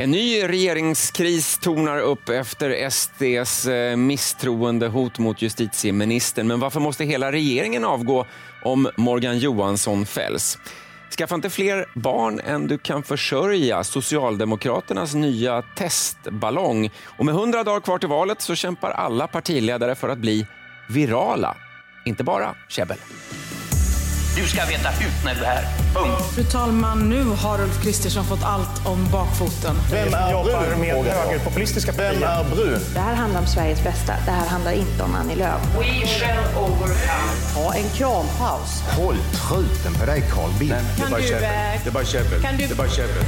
En ny regeringskris tornar upp efter SDs eh, misstroendehot mot justitieministern. Men varför måste hela regeringen avgå om Morgan Johansson fälls? Skaffa inte fler barn än du kan försörja. Socialdemokraternas nya testballong. Och med hundra dagar kvar till valet så kämpar alla partiledare för att bli virala. Inte bara käbbel. Du ska veta hut när du är här. Punkt. Fru talman, nu har Ulf Kristersson fåt allt om bakfoten. Vem är jobbar brun? med högerpopulistiska Vem partier. är brun? Det här handlar om Sveriges bästa. Det här handlar inte om Annie Lööf. We shall overcome. Ha en krampaus. Håll truten på dig Carl Bildt. Eh, Det är bara käbbel. kan du- Det är bara käbbel.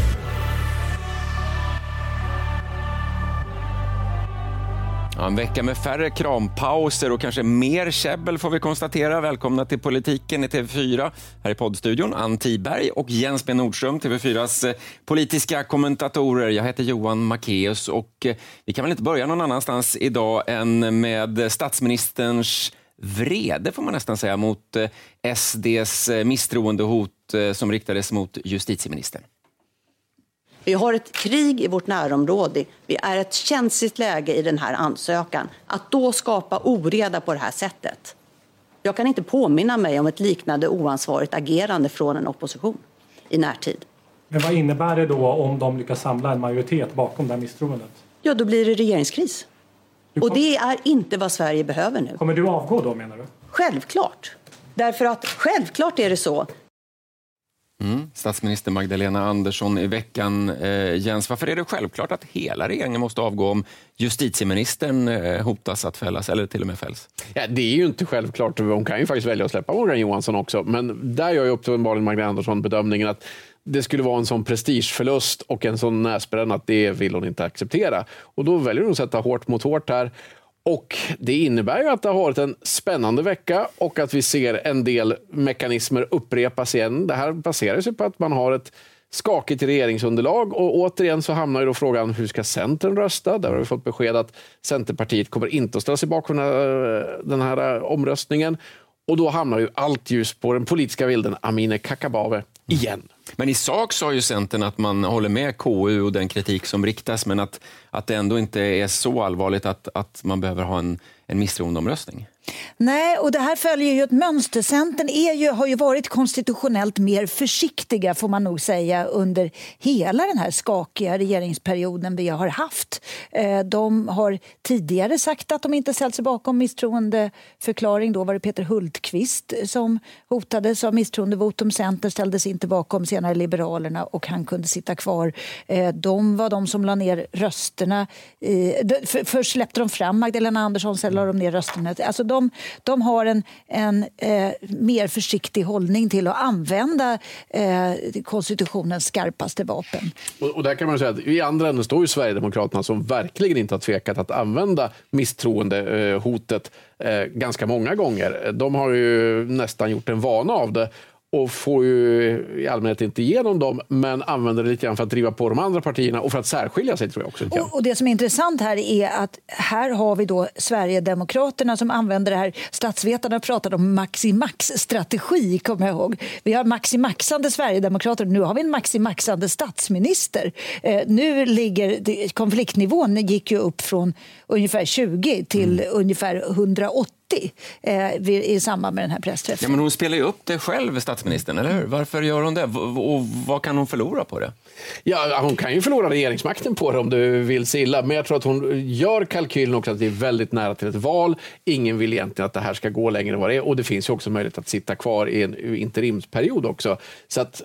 Ja, en vecka med färre krampauser och kanske mer käbbel får vi konstatera. Välkomna till Politiken i TV4. Här i poddstudion Ann Tiberg och Jens B Nordström, TV4s eh, politiska kommentatorer. Jag heter Johan Macéus och eh, vi kan väl inte börja någon annanstans idag än med statsministerns vrede, får man nästan säga, mot eh, SDs misstroendehot som riktades mot justitieministern. Vi har ett krig i vårt närområde. Vi är ett känsligt läge i den här ansökan. Att då skapa oreda på det här sättet. Jag kan inte påminna mig om ett liknande oansvarigt agerande från en opposition i närtid. Men vad innebär det då om de lyckas samla en majoritet bakom det här misstroendet? Ja, då blir det regeringskris. Du Och kom- det är inte vad Sverige behöver nu. Kommer du avgå då menar du? Självklart. Därför att självklart är det så Mm. Statsminister Magdalena Andersson i veckan. Eh, Jens, varför är det självklart att hela regeringen måste avgå om justitieministern eh, hotas att fällas eller till och med fälls? Ja, det är ju inte självklart. Hon kan ju faktiskt välja att släppa Morgan Johansson också. Men där gör ju uppenbarligen Magdalena Andersson bedömningen att det skulle vara en sån prestigeförlust och en sån näsbränna att det vill hon inte acceptera. Och då väljer hon att sätta hårt mot hårt här. Och Det innebär ju att det har varit en spännande vecka och att vi ser en del mekanismer upprepas igen. Det här baserar sig på att man har ett skakigt regeringsunderlag och återigen så hamnar ju då frågan hur ska Centern rösta? Där har vi fått besked att Centerpartiet kommer inte att ställa sig bakom den här, den här omröstningen. Och då hamnar ju allt ljus på den politiska vilden Amineh Kakabaveh igen. Men i sak sa ju Centern att man håller med KU och den kritik som riktas men att, att det ändå inte är så allvarligt att, att man behöver ha en, en misstroendeomröstning. Nej, och det här följer ju ett mönster. Centern är ju, har ju varit konstitutionellt mer försiktiga får man nog säga under hela den här skakiga regeringsperioden vi har haft. Eh, de har tidigare sagt att de inte ställt sig bakom misstroendeförklaring. Då var det Peter Hultqvist som hotades av misstroendevotum. Centern ställdes inte bakom, senare Liberalerna och han kunde sitta kvar. Eh, de var de som la ner rösterna. i- för- Först släppte de fram Magdalena Andersson, sen la de ner rösterna. Alltså de, de har en, en eh, mer försiktig hållning till att använda eh, konstitutionens skarpaste vapen. Och, och där kan man säga att i andra änden står ju Sverigedemokraterna som verkligen inte har tvekat att använda misstroendehotet eh, eh, ganska många gånger. De har ju nästan gjort en vana av det och får ju i allmänhet inte igenom dem men använder det lite grann för att driva på de andra partierna och för att särskilja sig tror jag också. Och, och Det som är intressant här är att här har vi då Sverigedemokraterna som använder det här. Statsvetarna pratade om maximax-strategi, kommer jag ihåg. Vi har maximaxande Sverigedemokrater nu har vi en maximaxande statsminister. Eh, nu ligger konfliktnivån gick ju upp från ungefär 20 till ungefär 180 eh, vid- i samband med den här pressträffen. Ja, men hon spelar ju upp det själv, statsministern, eller hur? Varför gör hon det? V- Och vad kan hon förlora på det? Ja, hon kan ju förlora regeringsmakten på det om du vill se illa. Men jag tror att hon gör kalkylen också att det är väldigt nära till ett val. Ingen vill egentligen att det här ska gå längre än vad det är. Och det finns ju också möjlighet att sitta kvar i en interimsperiod också. Så att,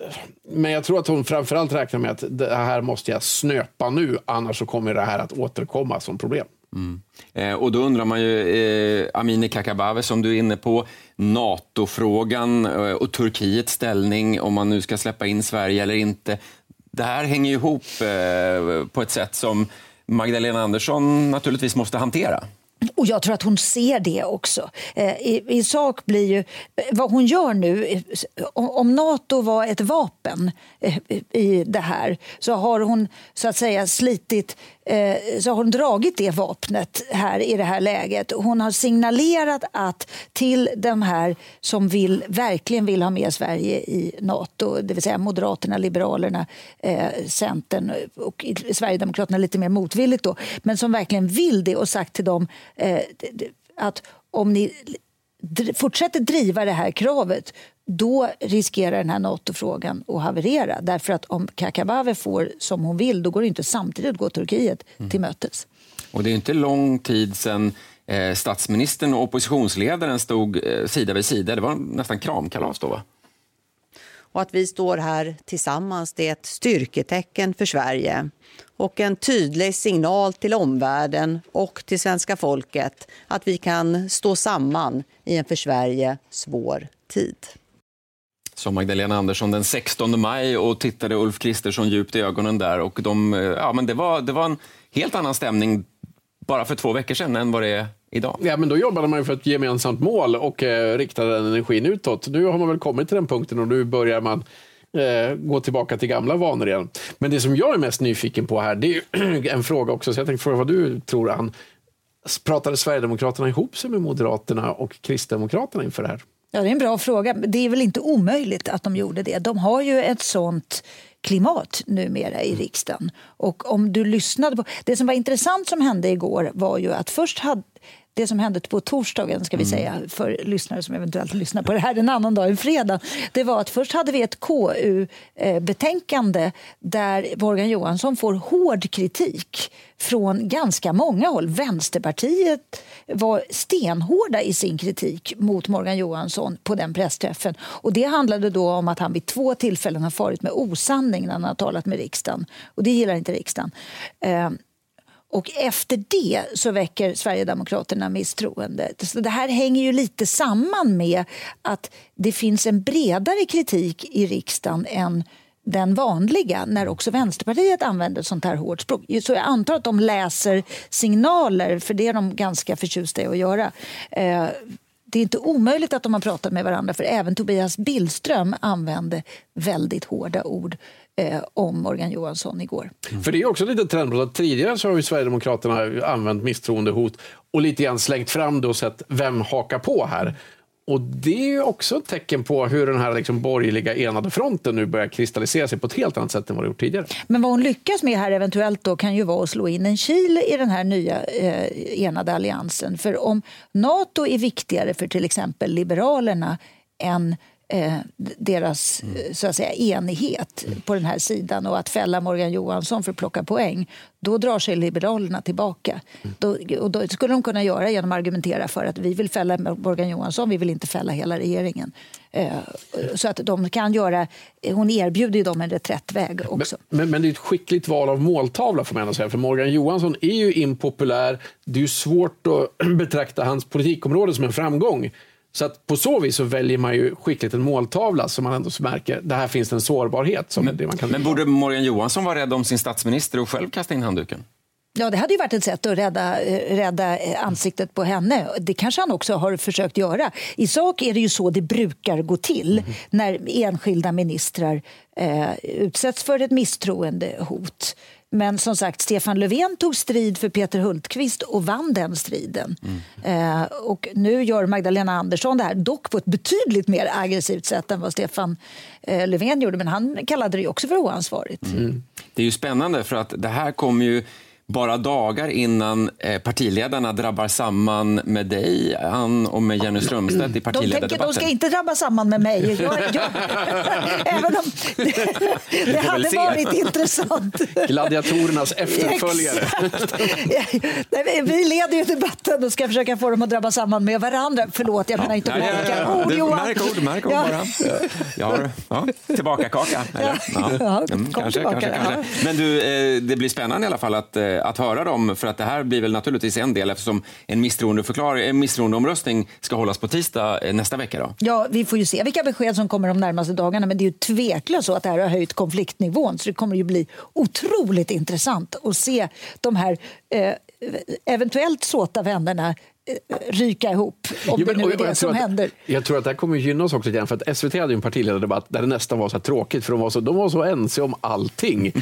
men jag tror att hon framförallt räknar med att det här måste jag snöpa nu. Annars så kommer det här att återkomma som problem. Mm. Eh, och då undrar man ju, eh, Amineh Kakabaveh som du är inne på, NATO-frågan eh, och Turkiets ställning, om man nu ska släppa in Sverige eller inte. Det här hänger ju ihop eh, på ett sätt som Magdalena Andersson naturligtvis måste hantera. Och jag tror att hon ser det också. Eh, I, I sak blir ju eh, vad hon gör nu, eh, om, om Nato var ett vapen eh, i det här så har hon så att säga slitit eh, Eh, så har hon dragit det vapnet här i det här läget. Hon har signalerat att till de här som vill, verkligen vill ha med Sverige i Nato, det vill säga Moderaterna, Liberalerna, eh, Centern och Sverigedemokraterna lite mer motvilligt då, men som verkligen vill det och sagt till dem eh, att om ni fortsätter driva det här kravet då riskerar den här NATO-frågan att haverera. Därför att om Kakabaveh får som hon vill då går det inte samtidigt att gå Turkiet mm. till mötes. Och det är inte lång tid sedan eh, statsministern och oppositionsledaren stod eh, sida vid sida. Det var nästan kramkalas då, va? Och att vi står här tillsammans det är ett styrketecken för Sverige och en tydlig signal till omvärlden och till svenska folket att vi kan stå samman i en för Sverige svår tid. Som Magdalena Andersson den 16 maj och tittade Ulf Kristersson djupt i ögonen där. Och de, eh, ja, men det, var, det var en helt annan stämning bara för två veckor sedan än vad det är idag. Ja, men då jobbade man ju för ett gemensamt mål och eh, riktade den energin utåt. Nu har man väl kommit till den punkten och nu börjar man eh, gå tillbaka till gamla vanor igen. Men det som jag är mest nyfiken på här, det är en fråga också, så jag tänkte fråga vad du tror, Ann. Pratade Sverigedemokraterna ihop sig med Moderaterna och Kristdemokraterna inför det här? Ja, det är en bra fråga. Det är väl inte omöjligt att de gjorde det. De har ju ett sånt klimat numera i riksdagen. Och om du lyssnade på... Det som var intressant som hände igår var ju att först hade det som hände på torsdagen, ska vi mm. säga, för lyssnare som eventuellt lyssnar på det här en annan dag än fredag, det var att först hade vi ett KU-betänkande där Morgan Johansson får hård kritik från ganska många håll. Vänsterpartiet var stenhårda i sin kritik mot Morgan Johansson på den pressträffen. Och det handlade då om att han vid två tillfällen har farit med osanning när han har talat med riksdagen. Och det gillar inte riksdagen. Och efter det så väcker Sverigedemokraterna misstroende. Så det här hänger ju lite samman med att det finns en bredare kritik i riksdagen än den vanliga när också Vänsterpartiet använder sånt här hårt språk. Så jag antar att de läser signaler, för det är de ganska förtjusta i att göra. Eh, det är inte omöjligt att de har pratat med varandra för även Tobias Billström använde väldigt hårda ord eh, om Morgan Johansson igår. Mm. För det är också lite trendbrott. Tidigare så har ju Sverigedemokraterna använt misstroendehot och lite grann slängt fram det och sett vem hakar på här. Och Det är också ett tecken på hur den här liksom borgerliga enade fronten nu börjar kristallisera sig på ett helt annat sätt än vad det gjort tidigare. Men vad hon lyckas med här eventuellt då kan ju vara att slå in en kil i den här nya eh, enade alliansen. För om Nato är viktigare för till exempel Liberalerna än eh, deras mm. så att säga, enighet mm. på den här sidan och att fälla Morgan Johansson för att plocka poäng, då drar sig Liberalerna tillbaka. Mm. Då, och då skulle de kunna göra genom att argumentera för att vi vill fälla Morgan Johansson, vi vill inte fälla hela regeringen. Eh, så att de kan göra, hon erbjuder dem en reträttväg också. Men, men, men, det är ett skickligt val av måltavla får man säga, för Morgan Johansson är ju impopulär. Det är ju svårt att betrakta hans politikområde som en framgång. Så att på så vis så väljer man ju skickligt en måltavla som man ändå märker, det här finns en sårbarhet. Som men, det man kan men borde Morgan Johansson vara rädd om sin statsminister och själv kasta in handduken? Ja, det hade ju varit ett sätt att rädda, rädda ansiktet på henne. Det kanske han också har försökt göra. I sak är det ju så det brukar gå till mm. när enskilda ministrar eh, utsätts för ett misstroendehot. Men som sagt, Stefan Löfven tog strid för Peter Hultqvist och vann den striden. Mm. Eh, och nu gör Magdalena Andersson det här, dock på ett betydligt mer aggressivt sätt än vad Stefan eh, Löfven gjorde. Men han kallade det också för oansvarigt. Mm. Det är ju spännande för att det här kommer ju bara dagar innan eh, partiledarna drabbar samman med dig, Ann, och med Jenny Strömstedt i partiledardebatten. De, tänker, de ska inte drabba samman med mig. Jag, jag, även om det, det hade se. varit intressant. Gladiatorernas efterföljare. vi leder ju debatten och ska försöka få dem att drabba samman med varandra. Förlåt, jag menar inte ja, märka ja, ord, Johan. Märk ord, märk ord ja. bara. Jag har, ja, tillbaka kaka. Eller? Ja. Ja. Mm, kanske, tillbaka, kanske, kanske. Men du, eh, det blir spännande i alla fall att eh, att höra dem, för att det här blir väl naturligtvis en del eftersom en en misstroendeomröstning ska hållas på tisdag eh, nästa vecka. Då. Ja, vi får ju se vilka besked som kommer de närmaste dagarna, men det är ju tveklöst så att det här har höjt konfliktnivån, så det kommer ju bli otroligt intressant att se de här eh, eventuellt såta vännerna eh, ryka ihop, om Jo, det men- nu och- är det som att- händer. Jag tror att det här kommer gynna oss också grann, för att SVT hade en partiledardebatt där det nästan var så här tråkigt, för de var så, de var så ense om allting.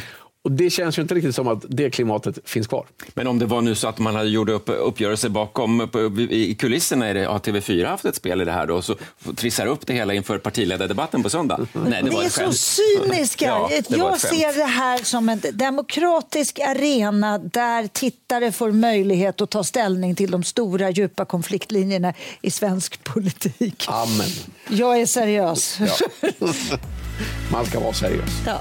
Och det känns ju inte riktigt som att det klimatet finns kvar. Men om det var nu så att man hade gjort upp uppgörelser bakom i kulisserna, är det, har TV4 haft ett spel i det här då, så trissar upp det hela inför partiledardebatten på söndag? Nej, det var är så cyniska. Ja, det var jag ser det här som en demokratisk arena där tittare får möjlighet att ta ställning till de stora djupa konfliktlinjerna i svensk politik. Amen. Jag är seriös. Man ska vara seriös. Ja.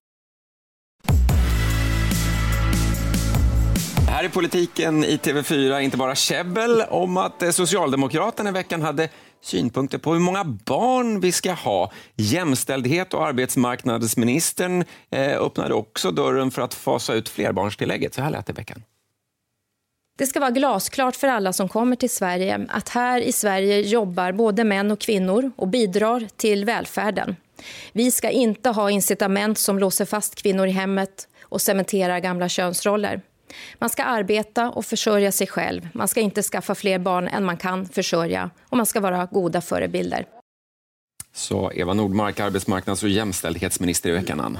Här är politiken i TV4 inte bara käbbel om att eh, Socialdemokraterna i veckan hade synpunkter på hur många barn vi ska ha. Jämställdhet och arbetsmarknadsministern eh, öppnade också dörren för att fasa ut flerbarnstillägget. Så här lät det i veckan. Det ska vara glasklart för alla som kommer till Sverige att här i Sverige jobbar både män och kvinnor och bidrar till välfärden. Vi ska inte ha incitament som låser fast kvinnor i hemmet och cementerar gamla könsroller. Man ska arbeta och försörja sig själv. Man ska inte skaffa fler barn än man kan försörja och man ska vara goda förebilder. Så Eva Nordmark, arbetsmarknads och jämställdhetsminister i veckan. Ann.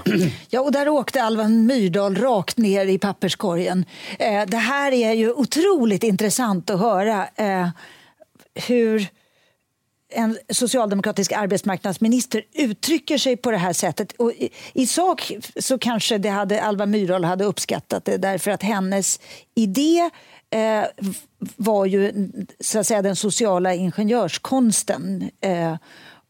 Ja, och där åkte Alvan Myrdal rakt ner i papperskorgen. Eh, det här är ju otroligt intressant att höra eh, hur en socialdemokratisk arbetsmarknadsminister uttrycker sig på det här sättet. Och i, I sak så kanske det hade, Alva Myrdal hade uppskattat det därför att hennes idé eh, var ju så att säga den sociala ingenjörskonsten. Eh,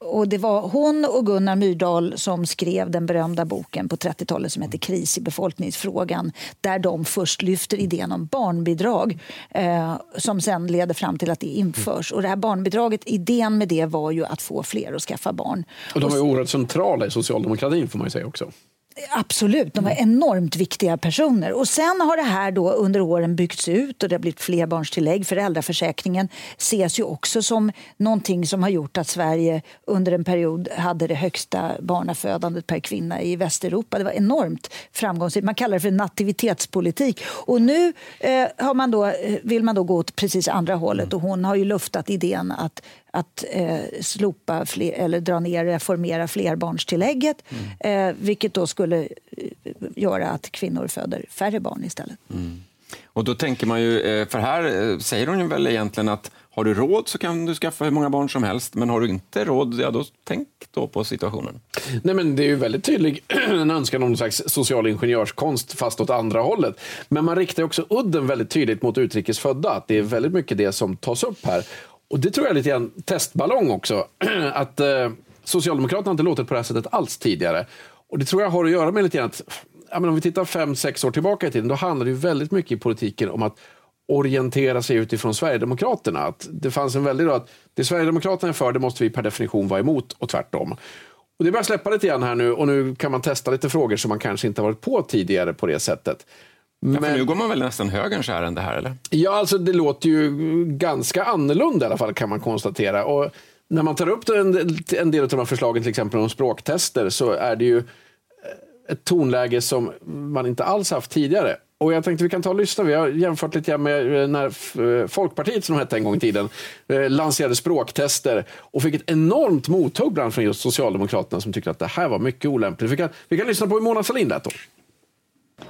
och det var hon och Gunnar Myrdal som skrev den berömda boken på 30-talet som heter Kris i befolkningsfrågan där de först lyfter idén om barnbidrag eh, som sen leder fram till att det införs. Och det här barnbidraget, idén med det var ju att få fler att skaffa barn. Och de var ju oerhört centrala i socialdemokratin får man säga också. Absolut, de var enormt viktiga personer. Och Sen har det här då under åren byggts ut och det har blivit flerbarnstillägg. Föräldraförsäkringen ses ju också som någonting som har gjort att Sverige under en period hade det högsta barnafödandet per kvinna i Västeuropa. Det var enormt framgångsrikt. Man kallar det för nativitetspolitik. Och nu eh, har man då, eh, vill man då gå åt precis andra hållet och hon har ju luftat idén att att eh, slopa fler, eller dra ner, reformera flerbarnstillägget eh, vilket då skulle eh, göra att kvinnor föder färre barn istället. Och då tänker man ju, eh, för här eh, säger hon ju väl egentligen att har du råd så kan du skaffa hur många barn som helst, men har du inte råd, ja då tänk då på situationen. Nej, men det är ju väldigt tydlig en önskan om någon slags social ingenjörskonst fast åt andra hållet. Men man riktar också udden väldigt tydligt mot utrikes födda. Att det är väldigt mycket det som tas upp här. Och det tror jag är lite grann testballong också. Att eh, Socialdemokraterna har inte låtit på det här sättet alls tidigare. Och det tror jag har att göra med lite grann att ja, men om vi tittar fem, sex år tillbaka i tiden, då handlar det ju väldigt mycket i politiken om att orientera sig utifrån Sverigedemokraterna. Att det fanns en väldig då att det Sverigedemokraterna är för, det måste vi per definition vara emot och tvärtom. Och det börjar släppa lite grann här nu och nu kan man testa lite frågor som man kanske inte har varit på tidigare på det sättet. Ja, för nu går man väl nästan högerns ärende här, eller? Ja, alltså det låter ju ganska annorlunda i alla fall kan man konstatera. Och när man tar upp en, en del av de här förslagen, till exempel om språktester, så är det ju ett tonläge som man inte alls haft tidigare. Och jag tänkte vi kan ta och lyssna. Vi har jämfört lite med när Folkpartiet, som de hette en gång i tiden, lanserade språktester och fick ett enormt mothugg bland från just Socialdemokraterna som tyckte att det här var mycket olämpligt. Vi kan, vi kan lyssna på hur Mona Sahlin lät då.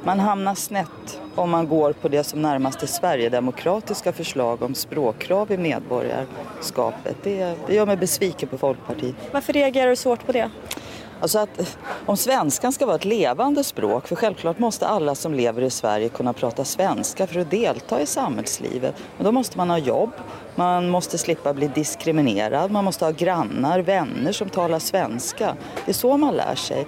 Man hamnar snett om man går på det som närmast är Sverigedemokratiska förslag om språkkrav i medborgarskapet. Det, det gör mig besviken på Folkpartiet. Varför reagerar du så hårt på det? Alltså att om svenskan ska vara ett levande språk, för självklart måste alla som lever i Sverige kunna prata svenska för att delta i samhällslivet. Men då måste man ha jobb, man måste slippa bli diskriminerad, man måste ha grannar, vänner som talar svenska. Det är så man lär sig.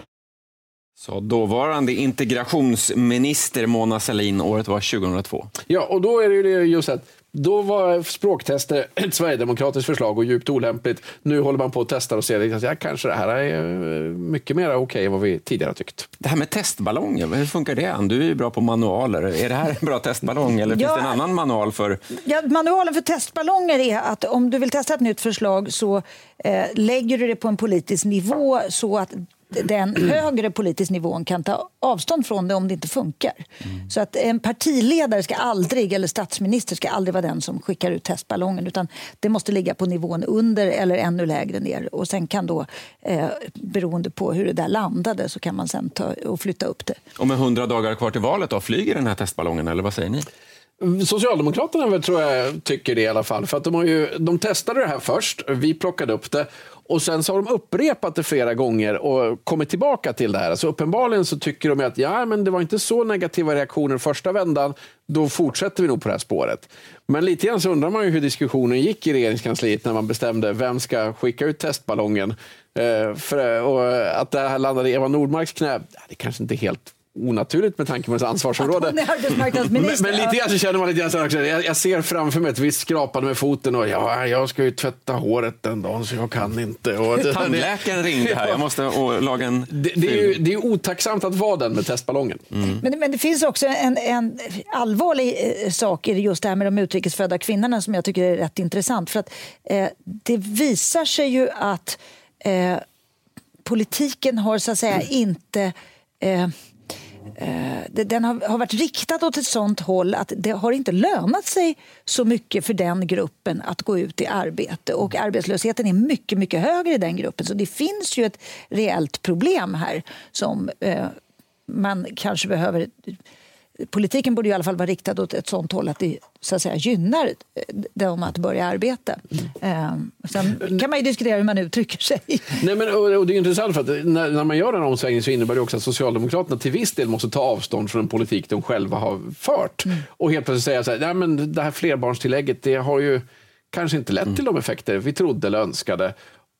Så dåvarande integrationsminister Mona Sahlin, året var 2002. Ja, och då är det ju just att då var språktester ett sverigedemokratiskt förslag och djupt olämpligt. Nu håller man på att testa och ser att ja, kanske det här är eh, mycket mer okej okay än vad vi tidigare har tyckt. Det här med testballonger, hur funkar det? Du är ju bra på manualer. Är det här en bra testballong eller Ja. finns det en annan manual för... Ja, manualen för testballonger är att om du vill testa ett nytt förslag så eh, lägger du det på en politisk nivå så att den högre politisk nivån kan ta avstånd från det om det inte funkar. Så att en partiledare ska aldrig, eller statsminister ska aldrig vara den som skickar ut testballongen utan det måste ligga på nivån under eller ännu lägre ner och sen kan då, eh, beroende på hur det där landade, så kan man sen ta och flytta upp det. Och med 100 dagar kvar till valet, då, flyger den här testballongen eller vad säger ni? Socialdemokraterna väl, tror jag tycker det i alla fall. För att de, har ju, de testade det här först, vi plockade upp det och sen så har de upprepat det flera gånger och kommit tillbaka till det här. Så uppenbarligen så tycker de att ja, men det var inte så negativa reaktioner första vändan, då fortsätter vi nog på det här spåret. Men lite grann så undrar man ju hur diskussionen gick i regeringskansliet när man bestämde vem ska skicka ut testballongen. Eh, för, och att det här landade i Eva Nordmarks knä, det kanske inte är helt onaturligt med tanke på hennes ansvarsområde. Hon är Men, arbetsmarknadsminister. men lite grann så känner man lite grann så här också, jag, jag ser framför mig ett visst skrapande med foten och ja, jag ska ju tvätta håret den dagen så jag kan inte. Och det- Tandläkaren ringde här, jag måste laga en det, det, är ju, det är otacksamt att vara den med testballongen. Men, men det finns också en, en allvarlig eh, sak i just det här med de utrikesfödda kvinnorna som jag tycker är rätt intressant. För att eh, Det visar sig ju att eh, politiken har så att säga inte eh, Eh, Den har, har varit riktad åt ett sånt håll att det har inte lönat sig så mycket för den gruppen att gå ut i arbete. Och arbetslösheten är mycket, mycket högre i den gruppen. Så det finns ju ett reellt problem här som eh, man kanske behöver... Politiken borde i alla fall vara riktad åt ett sånt håll att det så att säga, gynnar eh, dem att börja arbeta. Eh, sen kan man ju diskutera hur man uttrycker sig. Nej, men, och, det är intressant för att när, när man gör en omsvängning så innebär det också att Socialdemokraterna till viss del måste ta avstånd från en politik de själva har fört. Och helt plötsligt säga så här, Nej, men det här flerbarnstillägget det har ju kanske inte lett till de effekter vi trodde eller önskade.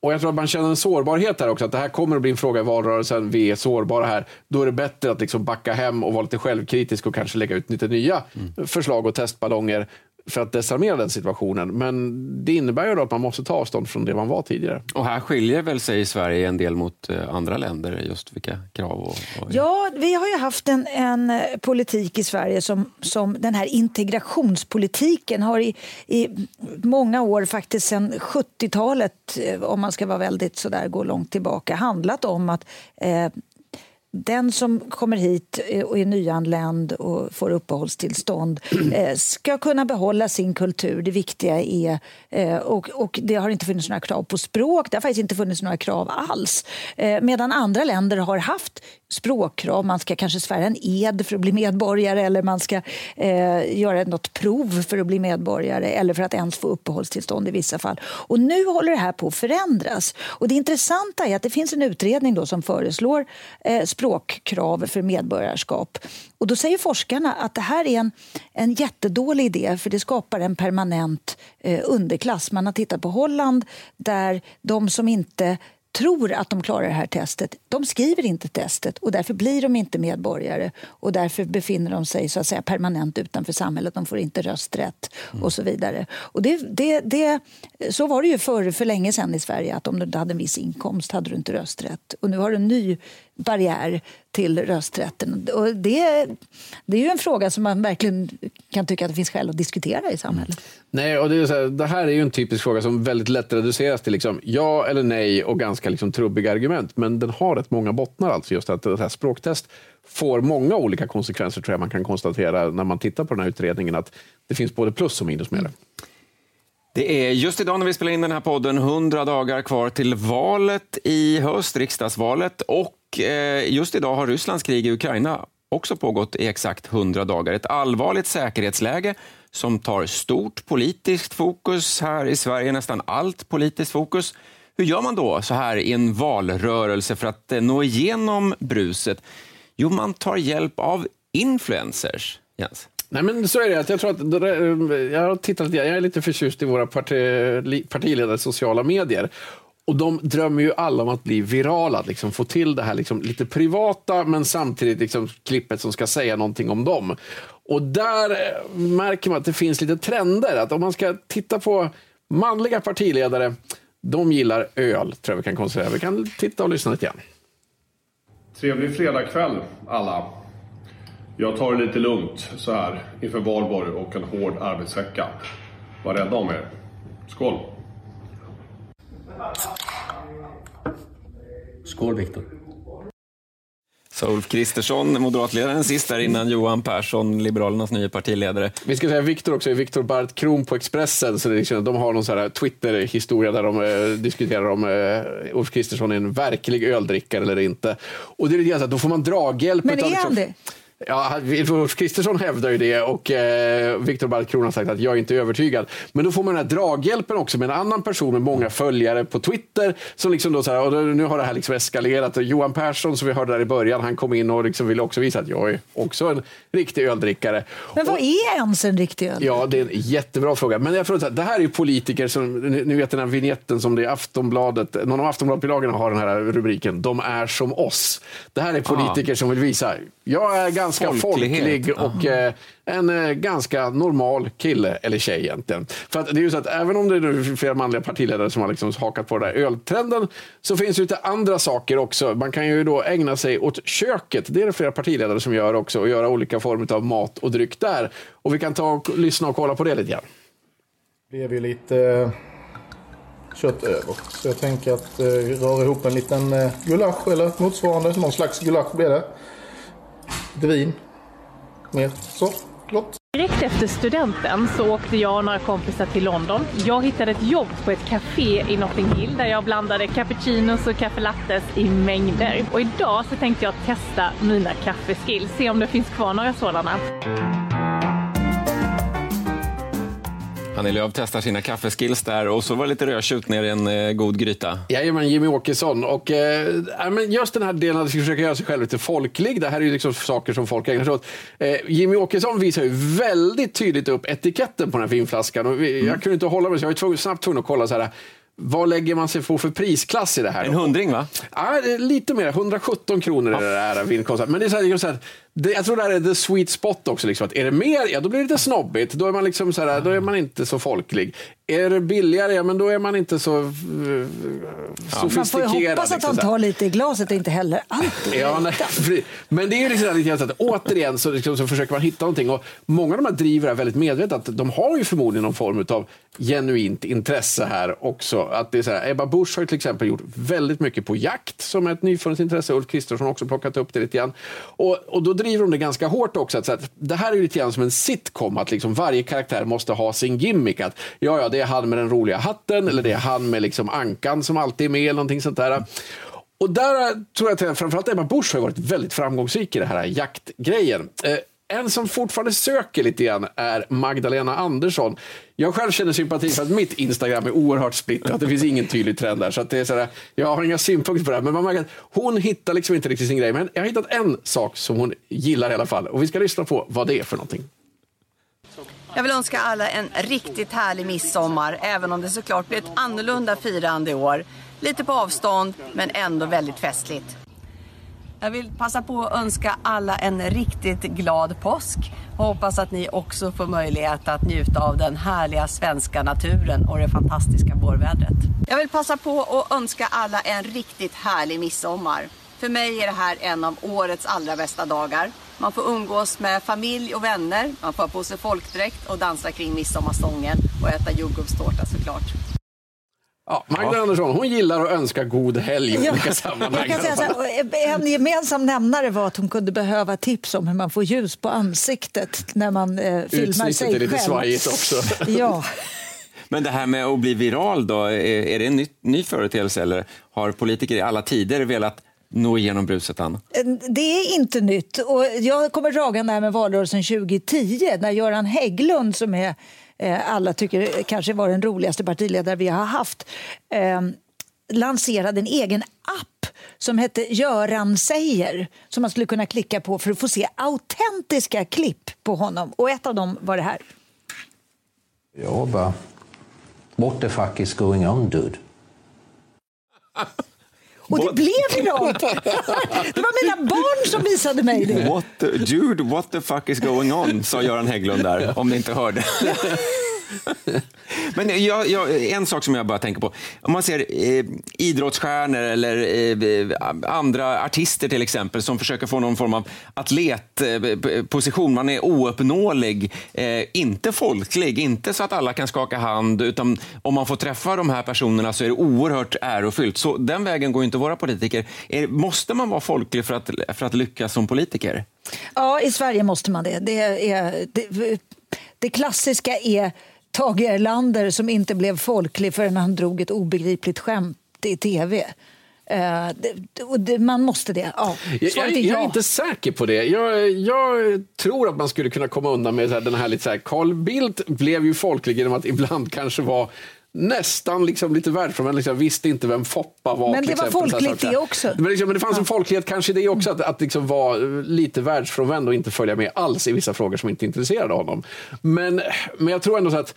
Och jag tror att man känner en sårbarhet här också, att det här kommer att bli en fråga i valrörelsen, vi är sårbara här. Då är det bättre att liksom backa hem och vara lite självkritisk och kanske lägga ut lite nya förslag och testballonger för att desarmera den situationen. Men det innebär ju då att man måste ta avstånd från det man var tidigare. Och här skiljer väl sig Sverige en del mot eh, andra länder, just vilka krav och... och... Ja, vi har ju haft en, en eh, politik i Sverige som, som den här integrationspolitiken har i, i många år, faktiskt sedan 70-talet, eh, om man ska vara väldigt sådär, gå långt tillbaka, handlat om att eh, den som kommer hit eh, och är nyanländ och får uppehållstillstånd eh, ska kunna behålla sin kultur. Det viktiga är... Eh, och, och det har inte funnits några krav på språk. Det har faktiskt inte funnits några krav alls. Medan andra länder har haft språkkrav. Man ska kanske svära en ed för att bli medborgare eller man ska eh, göra något prov för att bli medborgare eller för att ens få uppehållstillstånd i vissa fall. Och nu håller det här på att förändras. Och det intressanta är att det finns en utredning då som föreslår eh, språkkrav för medborgarskap. Och då säger forskarna att det här är en, en jättedålig idé för det skapar en permanent eh, underklass. Man har tittat på Holland där de som inte tror att de klarar det här testet, de skriver inte testet och därför blir de inte medborgare och därför befinner de sig så att säga permanent utanför samhället. De får inte rösträtt och så vidare. Och det, det, det, så var det ju för, för länge sedan i Sverige att om du inte hade en viss inkomst hade du inte rösträtt. Och nu har du en ny barriär till rösträtten. Och det, det är ju en fråga som man verkligen kan tycka att det finns skäl att diskutera i samhället. Nej, och det, är så här, det här är ju en typisk fråga som väldigt lätt reduceras till liksom, ja eller nej och ganska liksom, trubbiga argument. Men den har rätt många bottnar. Alltså just att det här språktest får många olika konsekvenser tror jag man kan konstatera när man tittar på den här utredningen. Att det finns både plus och minus med det. Det är just idag när vi spelar in den här podden 100 dagar kvar till valet i höst, riksdagsvalet. Och Eh, just idag har Rysslands krig i Ukraina också pågått i exakt 100 dagar. Ett allvarligt säkerhetsläge som tar stort politiskt fokus här i Sverige, nästan allt politiskt fokus. Hur gör man då så här i en valrörelse för att eh, nå igenom bruset? Jo, man tar hjälp av influencers. Jens. Nej, men så är det. Jag, tror att, eh, jag har tittat jag är lite förtjust i våra parti, partiledares sociala medier. Och de drömmer ju alla om att bli virala, att liksom få till det här liksom lite privata men samtidigt liksom klippet som ska säga någonting om dem. Och där eh, märker man att det finns lite trender. Att om man ska titta på manliga partiledare, de gillar öl, tror jag vi kan konstatera. Vi kan titta och lyssna lite grann. Trevlig fredagkväll alla. Jag tar det lite lugnt så här inför valborg och en hård arbetsvecka. Var rädda om er. Skål! Skål, Viktor. Så Ulf Kristersson, moderatledaren sist där innan Johan Persson, Liberalernas nya partiledare. Vi ska säga Viktor också, Viktor Bart Kron på Expressen. Så det liksom, de har någon sån här Twitter-historia där de eh, diskuterar om eh, Ulf Kristersson är en verklig öldrickare eller inte. Och det är lite så att då får man draghjälp. Men är liksom, han det? Ja, Ulf Kristersson hävdar ju det och eh, Viktor Baltkron har sagt att jag är inte övertygad. Men då får man den här draghjälpen också med en annan person med många följare på Twitter. Som liksom då så här, och nu har det här liksom eskalerat. Och Johan Persson som vi hörde där i början, han kom in och liksom ville också visa att jag är också en riktig öldrickare. Men vad är ens en riktig öl? Ja, det är en jättebra fråga. Men jag att det här är ju politiker som, ni vet den här vignetten som det är Aftonbladet, någon av Aftonbladet-bilagorna har den här rubriken, de är som oss. Det här är politiker ah. som vill visa, jag är ganska folklig och eh, en eh, ganska normal kille eller tjej egentligen. För att det är ju så att även om det är flera manliga partiledare som har liksom hakat på den där öltrenden så finns det lite andra saker också. Man kan ju då ägna sig åt köket. Det är det flera partiledare som gör också och göra olika former av mat och dryck där. Och vi kan ta och lyssna och kolla på det lite grann. Det blev ju lite eh, kött över. Så jag tänker att eh, röra ihop en liten eh, gulasch eller motsvarande. Någon slags gulasch blir det. Lite vin. Mer så. Gott. Direkt efter studenten så åkte jag och några kompisar till London. Jag hittade ett jobb på ett café i Notting Hill där jag blandade cappuccinos och caffelattes i mängder. Och idag så tänkte jag testa mina kaffeskills, se om det finns kvar några sådana. Annie Lööf testar sina kaffeskills där och så var det lite rödtjut ner i en eh, god gryta. Jajamän, Jimmy Åkesson. Och, eh, just den här delen att försöka göra sig själv lite folklig. Det här är ju liksom saker som folk ägnar sig åt. Eh, Jimmy Åkesson visar ju väldigt tydligt upp etiketten på den här vinflaskan. Och vi, mm. Jag kunde inte hålla mig så jag var snabbt tvungen att kolla så här. Vad lägger man sig på för prisklass i det här? En hundring va? Ja, lite mer. 117 kronor är det här vinkostnaden. Men det är så här, så här, det, jag tror det här är the sweet spot också. Liksom, att är det mer, ja då blir det lite snobbigt. Då är man, liksom så här, då är man inte så folklig. Är det billigare, ja men då är man inte så uh, ja. sofistikerad. Man får ju hoppas att liksom, han tar lite i glaset och inte heller allt ja, nej, Men det är ju liksom lite så att återigen så, liksom, så försöker man hitta någonting. Och många av de här driver är väldigt medvetet att de har ju förmodligen någon form av genuint intresse här också. Att det är så här, Ebba Busch har till exempel gjort väldigt mycket på jakt som är ett nyfunnet intresse. Ulf Kristersson har också plockat upp det lite grann. Och, och då driver de det ganska hårt också. Att, att det här är lite grann som en sitcom, att liksom varje karaktär måste ha sin gimmick. Att, ja, ja, det är han med den roliga hatten eller det är han med liksom ankan som alltid är med eller någonting sånt där. Och där tror jag att framförallt Emma Busch har varit väldigt framgångsrik i den här jaktgrejen. Eh, en som fortfarande söker lite grann är Magdalena Andersson. Jag själv känner sympati för att mitt Instagram är oerhört splittrat. Det finns ingen tydlig trend där. Så att det är sådär, jag har inga synpunkter på det här. Men man märker att hon hittar liksom inte riktigt sin grej. Men jag har hittat en sak som hon gillar i alla fall. Och vi ska lyssna på vad det är för någonting. Jag vill önska alla en riktigt härlig midsommar, även om det såklart blir ett annorlunda firande i år. Lite på avstånd, men ändå väldigt festligt. Jag vill passa på att önska alla en riktigt glad påsk och hoppas att ni också får möjlighet att njuta av den härliga svenska naturen och det fantastiska vårvädret. Jag vill passa på att önska alla en riktigt härlig midsommar. För mig är det här en av årets allra bästa dagar. Man får umgås med familj och vänner, man får ha på sig folkdräkt och dansa kring midsommarstången och äta jordgubbstårta såklart. Ja, Magda ja. Andersson hon gillar att önska god helg i olika ja, sammanhang. Jag kan säga här, en gemensam nämnare var att hon kunde behöva tips om hur man får ljus på ansiktet när man eh, filmar sig själv. är lite svajigt också. ja. Men det här med att bli viral, då, är det en ny, ny företeelse eller har politiker i alla tider velat nå igenom bruset, Anna? Det är inte nytt. Och jag kommer dragande med valrörelsen 2010 när Göran Hägglund som är Eh, alla tycker kanske var den roligaste partiledare vi har haft. Ehm, lanserade en egen app som hette Göran säger som man skulle kunna klicka på för att få se autentiska klipp på honom. Och ett av dem var det här. Jag bara... What the fuck is going on, dude? Och det blev viralt! Det var mina barn som visade mig det. What the, dude, what the fuck is going on, sa Göran Hägglund där, om ni inte hörde. Men jag, jag, en sak som jag bara tänker på. Om man ser eh, idrottsstjärnor eller eh, andra artister till exempel som försöker få någon form av atletposition. Eh, man är ouppnåelig, eh, inte folklig, inte så att alla kan skaka hand. Utan om man får träffa de här personerna så är det oerhört ärofyllt. Så den vägen går inte våra politiker. Är, måste man vara folklig för att, för att lyckas som politiker? Ja, i Sverige måste man det. Det, är, det, det klassiska är Tage Erlander som inte blev folklig förrän han drog ett obegripligt skämt i tv. Uh, det, det, man måste det. Ja. Jag, jag, jag, är inte säker på det. Jag, jag, tror att man skulle kunna komma undan med så här, den här lite så här, Carl Bildt blev ju folklig genom att ibland kanske vara nästan liksom lite världsfrånvänd. Liksom, visste inte vem Foppa var. Men det var exempel, folkligt det också. Men, liksom, men det fanns en folklighet kanske i det också, att, att liksom vara lite världsfrånvänd och inte följa med alls i vissa frågor som inte intresserade honom. Men, men jag tror ändå så att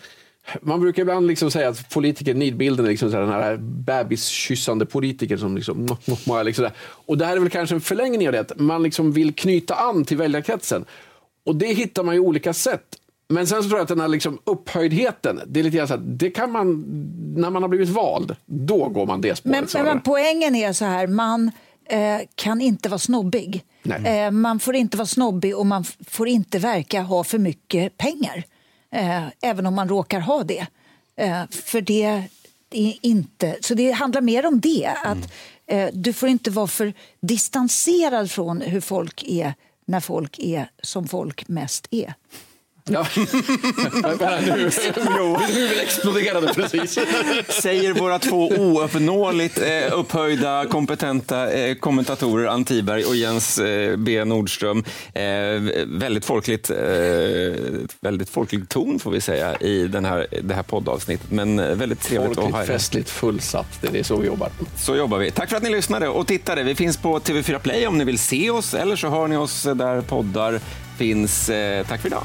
man brukar ibland liksom säga att politiker, nidbilden är liksom så här, den här bebiskyssande politiker som liksom, liksom Och det här är väl kanske en förlängning av det, att man liksom vill knyta an till väljarkretsen. Och det hittar man ju olika sätt. Men sen så tror jag att den här liksom upphöjdheten, det är lite grann så att det kan man, när man har blivit vald, då går man det spåret. Men, men poängen är så här, man eh, kan inte vara snobbig. Eh, man får inte vara snobbig och man får inte verka ha för mycket pengar. Eh, även om man råkar ha det. Eh, för det är inte... Så det handlar mer om det. Att mm. Du får inte vara för distanserad från hur folk är när folk är som folk mest är. Ja. nu, jo, huvudet exploderade precis. Säger våra två ouppnåeligt eh, upphöjda, kompetenta eh, kommentatorer Ann Tiberg och Jens eh, B Nordström. Eh, väldigt, folkligt, väldigt folklig ton får vi säga i den här, det här poddavsnittet. Men väldigt trevligt Folkligt, att ha er. festligt, fullsatt. Det är så vi jobbar. Så jobbar vi. Tack för att ni lyssnade och tittade. Vi finns på TV4 Play om ni vill se oss eller så hör ni oss där poddar finns. tack för idag.